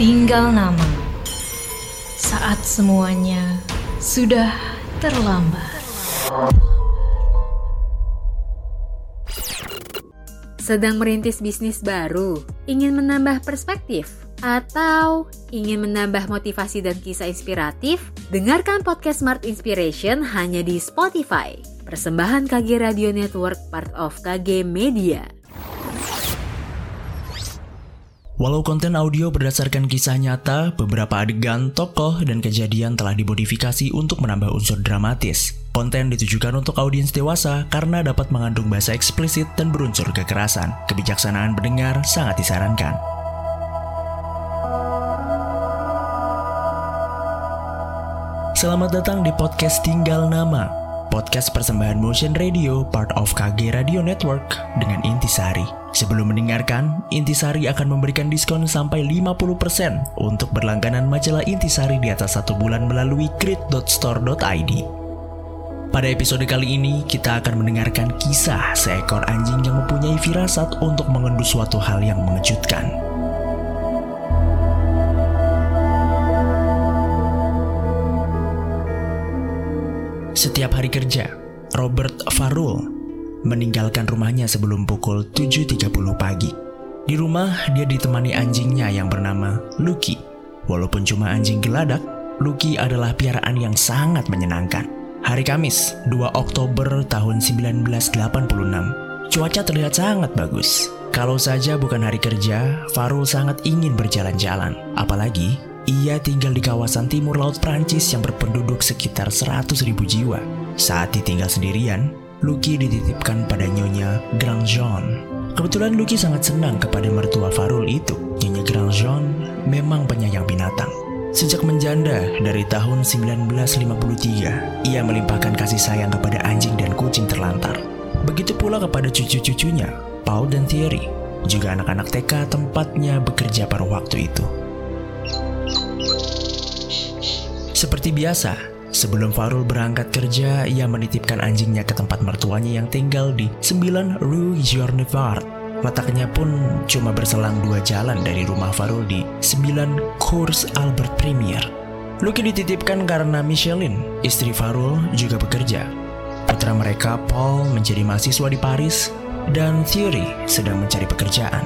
tinggal nama. Saat semuanya sudah terlambat. Sedang merintis bisnis baru, ingin menambah perspektif, atau ingin menambah motivasi dan kisah inspiratif? Dengarkan podcast Smart Inspiration hanya di Spotify. Persembahan KG Radio Network part of KG Media. Walau konten audio berdasarkan kisah nyata, beberapa adegan, tokoh, dan kejadian telah dimodifikasi untuk menambah unsur dramatis. Konten ditujukan untuk audiens dewasa karena dapat mengandung bahasa eksplisit dan berunsur kekerasan. Kebijaksanaan pendengar sangat disarankan. Selamat datang di podcast Tinggal Nama, podcast persembahan Motion Radio, part of KG Radio Network dengan Intisari. Sebelum mendengarkan, Intisari akan memberikan diskon sampai 50% untuk berlangganan majalah Intisari di atas satu bulan melalui grid.store.id. Pada episode kali ini, kita akan mendengarkan kisah seekor anjing yang mempunyai firasat untuk mengendus suatu hal yang mengejutkan. Setiap hari kerja, Robert Farul meninggalkan rumahnya sebelum pukul 7.30 pagi. Di rumah, dia ditemani anjingnya yang bernama Lucky. Walaupun cuma anjing geladak, Lucky adalah piaraan yang sangat menyenangkan. Hari Kamis, 2 Oktober tahun 1986. Cuaca terlihat sangat bagus. Kalau saja bukan hari kerja, Farul sangat ingin berjalan-jalan. Apalagi, ia tinggal di kawasan timur laut Prancis yang berpenduduk sekitar 100 ribu jiwa. Saat ditinggal sendirian, Lucky dititipkan pada Nyonya Grandjean. Kebetulan Lucky sangat senang kepada mertua Farul itu. Nyonya Grandjean memang penyayang binatang. Sejak menjanda dari tahun 1953, ia melimpahkan kasih sayang kepada anjing dan kucing terlantar. Begitu pula kepada cucu-cucunya, Paul dan Thierry, juga anak-anak TK tempatnya bekerja pada waktu itu. Seperti biasa, Sebelum Farul berangkat kerja, ia menitipkan anjingnya ke tempat mertuanya yang tinggal di 9 Rue Journevard. Letaknya pun cuma berselang dua jalan dari rumah Farul di 9 Cours Albert Premier. Lucky dititipkan karena Micheline, istri Farul, juga bekerja. Putra mereka, Paul, menjadi mahasiswa di Paris, dan Thierry sedang mencari pekerjaan.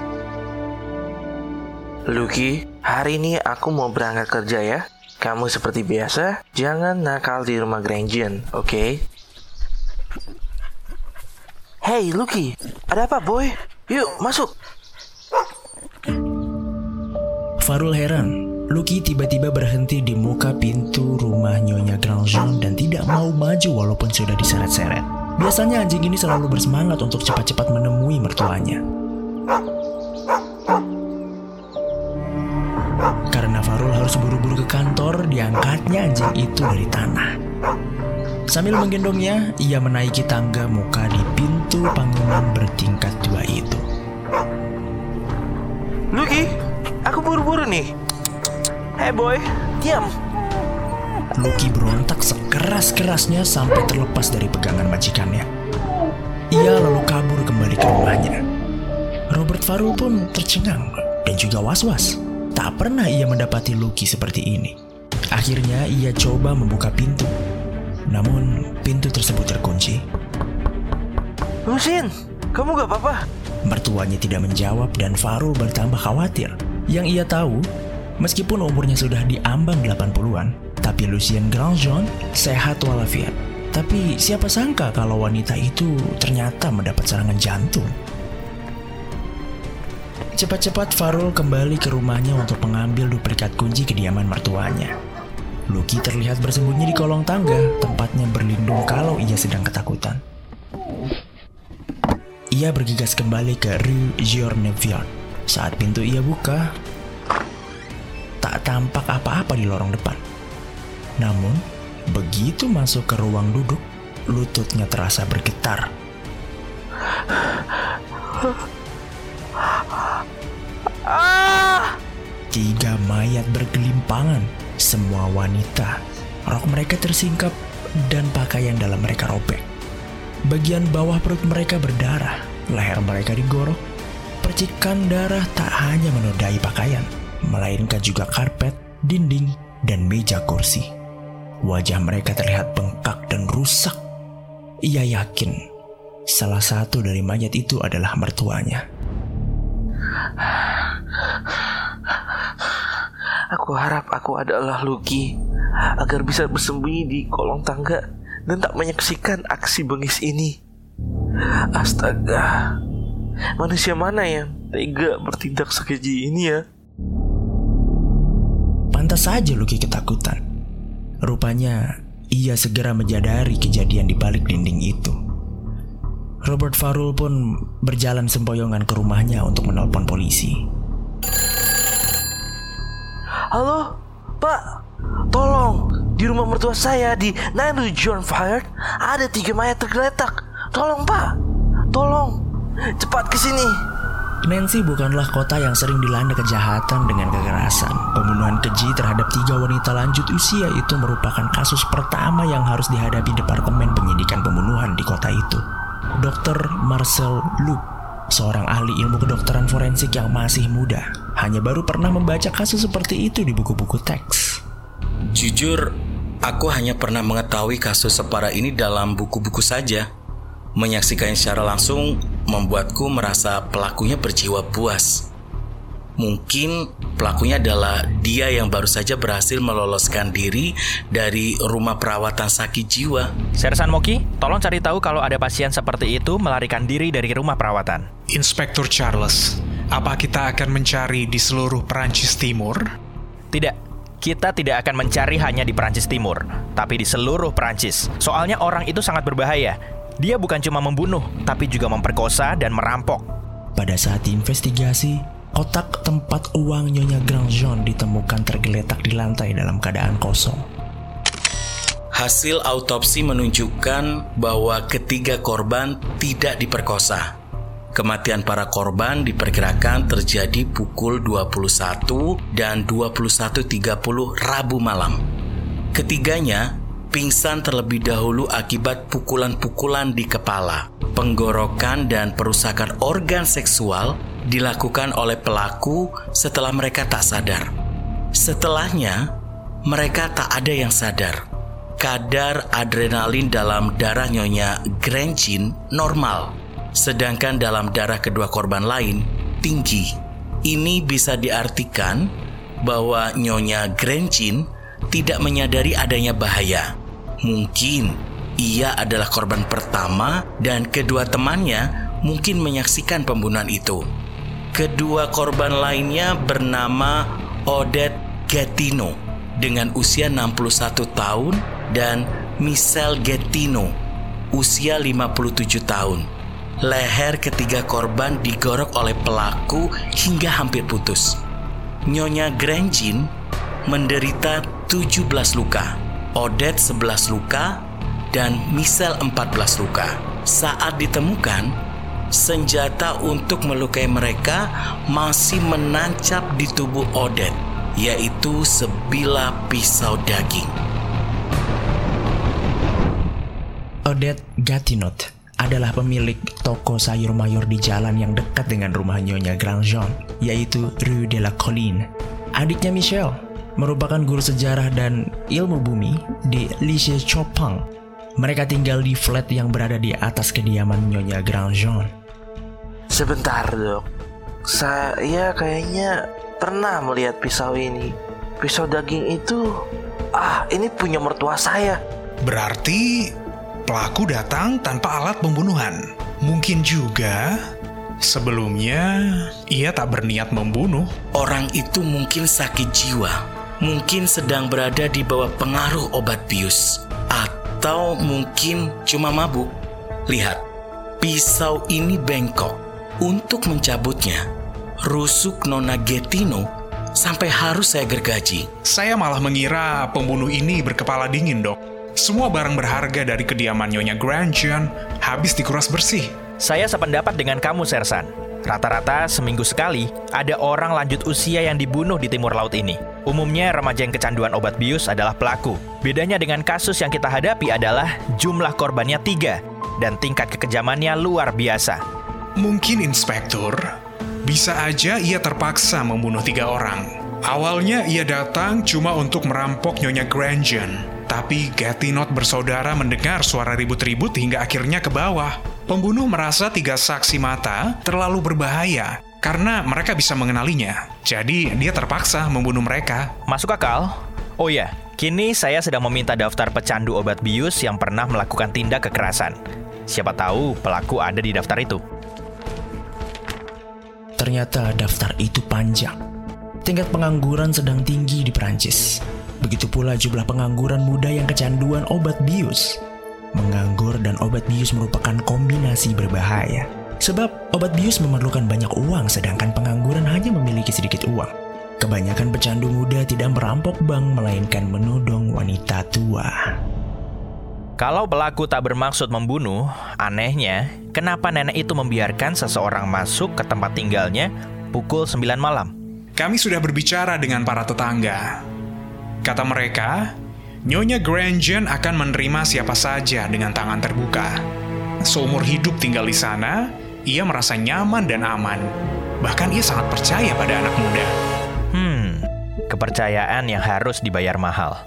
Lucky, hari ini aku mau berangkat kerja ya. Kamu seperti biasa, jangan nakal di rumah Grandjean, oke? Okay? Hey, Lucky, ada apa, boy? Yuk, masuk. Farul heran. Lucky tiba-tiba berhenti di muka pintu rumah Nyonya Grandjean dan tidak mau maju walaupun sudah diseret-seret. Biasanya anjing ini selalu bersemangat untuk cepat-cepat menemui mertuanya. Harus buru-buru ke kantor, diangkatnya anjing itu dari tanah. Sambil menggendongnya, ia menaiki tangga muka di pintu bangunan bertingkat dua itu. Lucky, aku buru-buru nih. Hey boy, diam. Lucky berontak sekeras-kerasnya sampai terlepas dari pegangan majikannya. Ia lalu kabur kembali ke rumahnya. Robert Farul pun tercengang dan juga was-was. Tak pernah ia mendapati Lucky seperti ini. Akhirnya ia coba membuka pintu. Namun pintu tersebut terkunci. Lusin, kamu gak apa-apa? Mertuanya tidak menjawab dan Farul bertambah khawatir. Yang ia tahu, meskipun umurnya sudah diambang 80-an, tapi Lucien Grandjean sehat walafiat. Tapi siapa sangka kalau wanita itu ternyata mendapat serangan jantung. Cepat-cepat Farul kembali ke rumahnya untuk mengambil duplikat kunci kediaman mertuanya. Lucky terlihat bersembunyi di kolong tangga, tempatnya berlindung kalau ia sedang ketakutan. Ia bergegas kembali ke Rue Journeviard. Saat pintu ia buka, tak tampak apa-apa di lorong depan. Namun, begitu masuk ke ruang duduk, lututnya terasa bergetar. Ah! Tiga mayat bergelimpangan, semua wanita. Rok mereka tersingkap dan pakaian dalam mereka robek. Bagian bawah perut mereka berdarah, leher mereka digorok. Percikan darah tak hanya menodai pakaian, melainkan juga karpet, dinding, dan meja kursi. Wajah mereka terlihat bengkak dan rusak. Ia yakin salah satu dari mayat itu adalah mertuanya. Aku harap aku adalah Lucky agar bisa bersembunyi di kolong tangga dan tak menyaksikan aksi bengis ini. Astaga, manusia mana yang tega bertindak sekeji ini ya? Pantas saja Lucky ketakutan. Rupanya ia segera menyadari kejadian di balik dinding itu. Robert Farul pun berjalan sempoyongan ke rumahnya untuk menelpon polisi. Halo, Pak, tolong di rumah mertua saya di Nine John Fire ada tiga mayat tergeletak. Tolong Pak, tolong cepat ke sini. Nancy bukanlah kota yang sering dilanda kejahatan dengan kekerasan. Pembunuhan keji terhadap tiga wanita lanjut usia itu merupakan kasus pertama yang harus dihadapi Departemen Penyidikan Pembunuhan di kota itu. Dr. Marcel Luke, seorang ahli ilmu kedokteran forensik yang masih muda, hanya baru pernah membaca kasus seperti itu di buku-buku teks. Jujur, aku hanya pernah mengetahui kasus separah ini dalam buku-buku saja. Menyaksikannya secara langsung membuatku merasa pelakunya berjiwa puas. Mungkin pelakunya adalah dia yang baru saja berhasil meloloskan diri dari rumah perawatan sakit jiwa. Sersan Moki, tolong cari tahu kalau ada pasien seperti itu melarikan diri dari rumah perawatan. Inspektur Charles, apa kita akan mencari di seluruh Perancis Timur? Tidak, kita tidak akan mencari hanya di Perancis Timur, tapi di seluruh Perancis. Soalnya orang itu sangat berbahaya dia bukan cuma membunuh, tapi juga memperkosa dan merampok. Pada saat investigasi, kotak tempat uang Nyonya Grandjean ditemukan tergeletak di lantai dalam keadaan kosong. Hasil autopsi menunjukkan bahwa ketiga korban tidak diperkosa. Kematian para korban diperkirakan terjadi pukul 21 dan 21.30 Rabu malam. Ketiganya pingsan terlebih dahulu akibat pukulan-pukulan di kepala. Penggorokan dan perusakan organ seksual dilakukan oleh pelaku setelah mereka tak sadar. Setelahnya, mereka tak ada yang sadar. Kadar adrenalin dalam darah Nyonya Grencin normal, sedangkan dalam darah kedua korban lain tinggi. Ini bisa diartikan bahwa Nyonya Grencin tidak menyadari adanya bahaya Mungkin ia adalah korban pertama dan kedua temannya mungkin menyaksikan pembunuhan itu. Kedua korban lainnya bernama Odette Gettino dengan usia 61 tahun dan Michelle Gettino usia 57 tahun. Leher ketiga korban digorok oleh pelaku hingga hampir putus. Nyonya Granjin menderita 17 luka Odette 11 luka, dan Michelle 14 luka. Saat ditemukan, senjata untuk melukai mereka masih menancap di tubuh Odette, yaitu sebilah pisau daging. Odette Gatinot adalah pemilik toko sayur mayur di jalan yang dekat dengan rumah Nyonya Grandjean, yaitu Rue de la Colline. Adiknya Michelle merupakan guru sejarah dan ilmu bumi di Lycée Chopin. Mereka tinggal di flat yang berada di atas kediaman Nyonya Grandjean. Sebentar dok, saya kayaknya pernah melihat pisau ini. Pisau daging itu, ah ini punya mertua saya. Berarti pelaku datang tanpa alat pembunuhan. Mungkin juga sebelumnya ia tak berniat membunuh. Orang itu mungkin sakit jiwa mungkin sedang berada di bawah pengaruh obat bius, atau mungkin cuma mabuk. Lihat, pisau ini bengkok. Untuk mencabutnya, rusuk Nona Getino sampai harus saya gergaji. Saya malah mengira pembunuh ini berkepala dingin, dok. Semua barang berharga dari kediaman Nyonya Grandjean habis dikuras bersih. Saya sependapat dengan kamu, Sersan. Rata-rata seminggu sekali ada orang lanjut usia yang dibunuh di timur laut ini. Umumnya remaja yang kecanduan obat bius adalah pelaku. Bedanya dengan kasus yang kita hadapi adalah jumlah korbannya tiga dan tingkat kekejamannya luar biasa. Mungkin inspektur bisa aja ia terpaksa membunuh tiga orang. Awalnya ia datang cuma untuk merampok Nyonya Grangen. Tapi Gatinot bersaudara mendengar suara ribut-ribut hingga akhirnya ke bawah. Pembunuh merasa tiga saksi mata terlalu berbahaya karena mereka bisa mengenalinya. Jadi dia terpaksa membunuh mereka. Masuk akal? Oh ya, kini saya sedang meminta daftar pecandu obat bius yang pernah melakukan tindak kekerasan. Siapa tahu pelaku ada di daftar itu. Ternyata daftar itu panjang. Tingkat pengangguran sedang tinggi di Perancis. Begitu pula jumlah pengangguran muda yang kecanduan obat bius. Menganggur dan obat bius merupakan kombinasi berbahaya. Sebab obat bius memerlukan banyak uang sedangkan pengangguran hanya memiliki sedikit uang. Kebanyakan pecandu muda tidak merampok bank melainkan menodong wanita tua. Kalau pelaku tak bermaksud membunuh, anehnya, kenapa nenek itu membiarkan seseorang masuk ke tempat tinggalnya pukul 9 malam? Kami sudah berbicara dengan para tetangga. Kata mereka, Nyonya Grangen akan menerima siapa saja dengan tangan terbuka. Seumur hidup tinggal di sana, ia merasa nyaman dan aman. Bahkan ia sangat percaya pada anak muda. Hmm, kepercayaan yang harus dibayar mahal.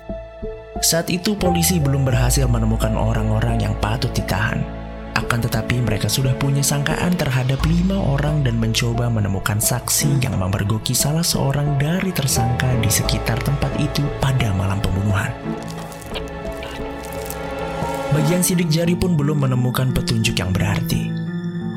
Saat itu polisi belum berhasil menemukan orang-orang yang patut ditahan. Akan tetapi mereka sudah punya sangkaan terhadap lima orang dan mencoba menemukan saksi yang memergoki salah seorang dari tersangka di sekitar tempat itu pada malam pembunuhan. Bagian sidik jari pun belum menemukan petunjuk yang berarti.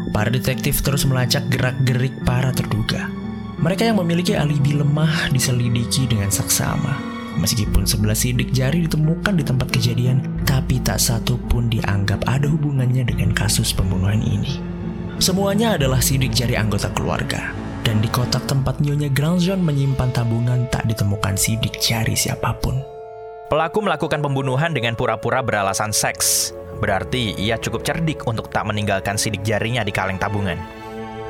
Para detektif terus melacak gerak-gerik para terduga. Mereka yang memiliki alibi lemah diselidiki dengan saksama. Meskipun sebelah sidik jari ditemukan di tempat kejadian, tapi tak satu pun dianggap ada hubungannya dengan kasus pembunuhan ini. Semuanya adalah sidik jari anggota keluarga. Dan di kotak tempat Nyonya Grandjean menyimpan tabungan tak ditemukan sidik jari siapa pun. Pelaku melakukan pembunuhan dengan pura-pura beralasan seks. Berarti ia cukup cerdik untuk tak meninggalkan sidik jarinya di kaleng tabungan.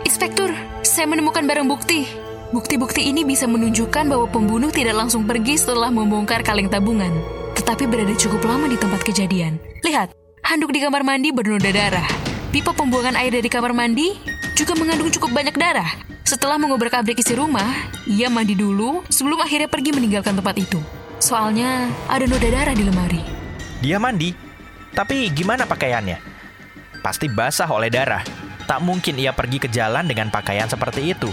Inspektur, saya menemukan barang bukti. Bukti-bukti ini bisa menunjukkan bahwa pembunuh tidak langsung pergi setelah membongkar kaleng tabungan, tetapi berada cukup lama di tempat kejadian. Lihat, handuk di kamar mandi bernoda darah. Pipa pembuangan air dari kamar mandi juga mengandung cukup banyak darah. Setelah mengobrak-abrik isi rumah, ia mandi dulu sebelum akhirnya pergi meninggalkan tempat itu. Soalnya ada noda darah di lemari. Dia mandi, tapi gimana pakaiannya? Pasti basah oleh darah. Tak mungkin ia pergi ke jalan dengan pakaian seperti itu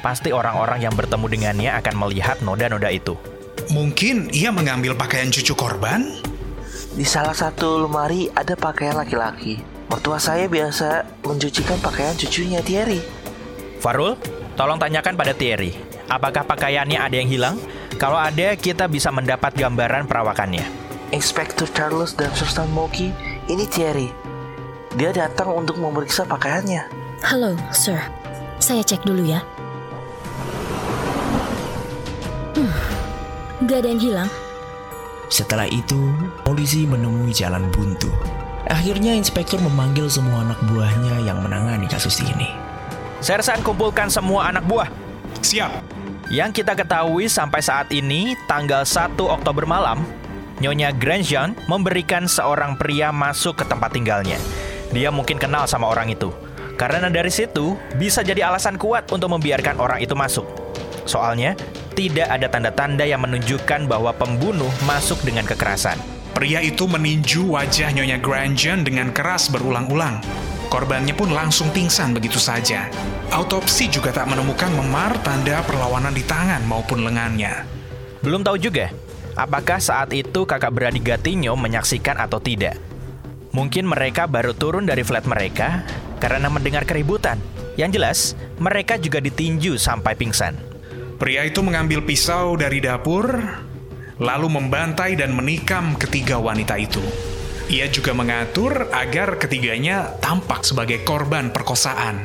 pasti orang-orang yang bertemu dengannya akan melihat noda-noda itu. Mungkin ia mengambil pakaian cucu korban? Di salah satu lemari ada pakaian laki-laki. Mertua saya biasa mencucikan pakaian cucunya Thierry. Farul, tolong tanyakan pada Thierry, apakah pakaiannya ada yang hilang? Kalau ada, kita bisa mendapat gambaran perawakannya. Inspektur Charles dan Sersan Moki, ini Thierry. Dia datang untuk memeriksa pakaiannya. Halo, sir. Saya cek dulu ya. Hmm, gak ada yang hilang. Setelah itu, polisi menemui jalan buntu. Akhirnya inspektur memanggil semua anak buahnya yang menangani kasus ini. Sersan kumpulkan semua anak buah. Siap. Yang kita ketahui sampai saat ini, tanggal 1 Oktober malam, Nyonya Grandjean memberikan seorang pria masuk ke tempat tinggalnya. Dia mungkin kenal sama orang itu. Karena dari situ, bisa jadi alasan kuat untuk membiarkan orang itu masuk. Soalnya, tidak ada tanda-tanda yang menunjukkan bahwa pembunuh masuk dengan kekerasan. Pria itu meninju wajah Nyonya Grangen dengan keras berulang-ulang. Korbannya pun langsung pingsan begitu saja. Autopsi juga tak menemukan memar tanda perlawanan di tangan maupun lengannya. Belum tahu juga, apakah saat itu kakak beradik Gatinho menyaksikan atau tidak. Mungkin mereka baru turun dari flat mereka karena mendengar keributan. Yang jelas, mereka juga ditinju sampai pingsan. Pria itu mengambil pisau dari dapur, lalu membantai dan menikam ketiga wanita itu. Ia juga mengatur agar ketiganya tampak sebagai korban perkosaan.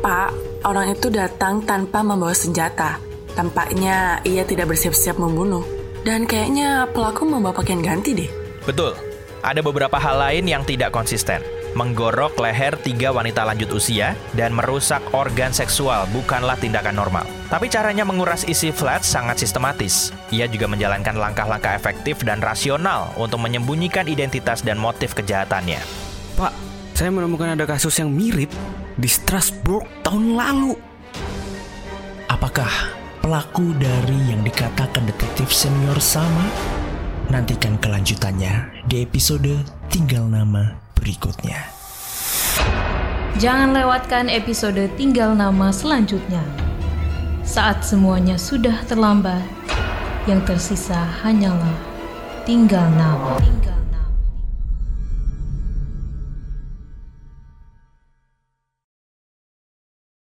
Pak, orang itu datang tanpa membawa senjata. Tampaknya ia tidak bersiap-siap membunuh. Dan kayaknya pelaku membawa pakaian ganti deh. Betul, ada beberapa hal lain yang tidak konsisten menggorok leher tiga wanita lanjut usia, dan merusak organ seksual bukanlah tindakan normal. Tapi caranya menguras isi flat sangat sistematis. Ia juga menjalankan langkah-langkah efektif dan rasional untuk menyembunyikan identitas dan motif kejahatannya. Pak, saya menemukan ada kasus yang mirip di Strasbourg tahun lalu. Apakah pelaku dari yang dikatakan detektif senior sama? Nantikan kelanjutannya di episode Tinggal Nama berikutnya. Jangan lewatkan episode Tinggal Nama selanjutnya. Saat semuanya sudah terlambat, yang tersisa hanyalah tinggal nama.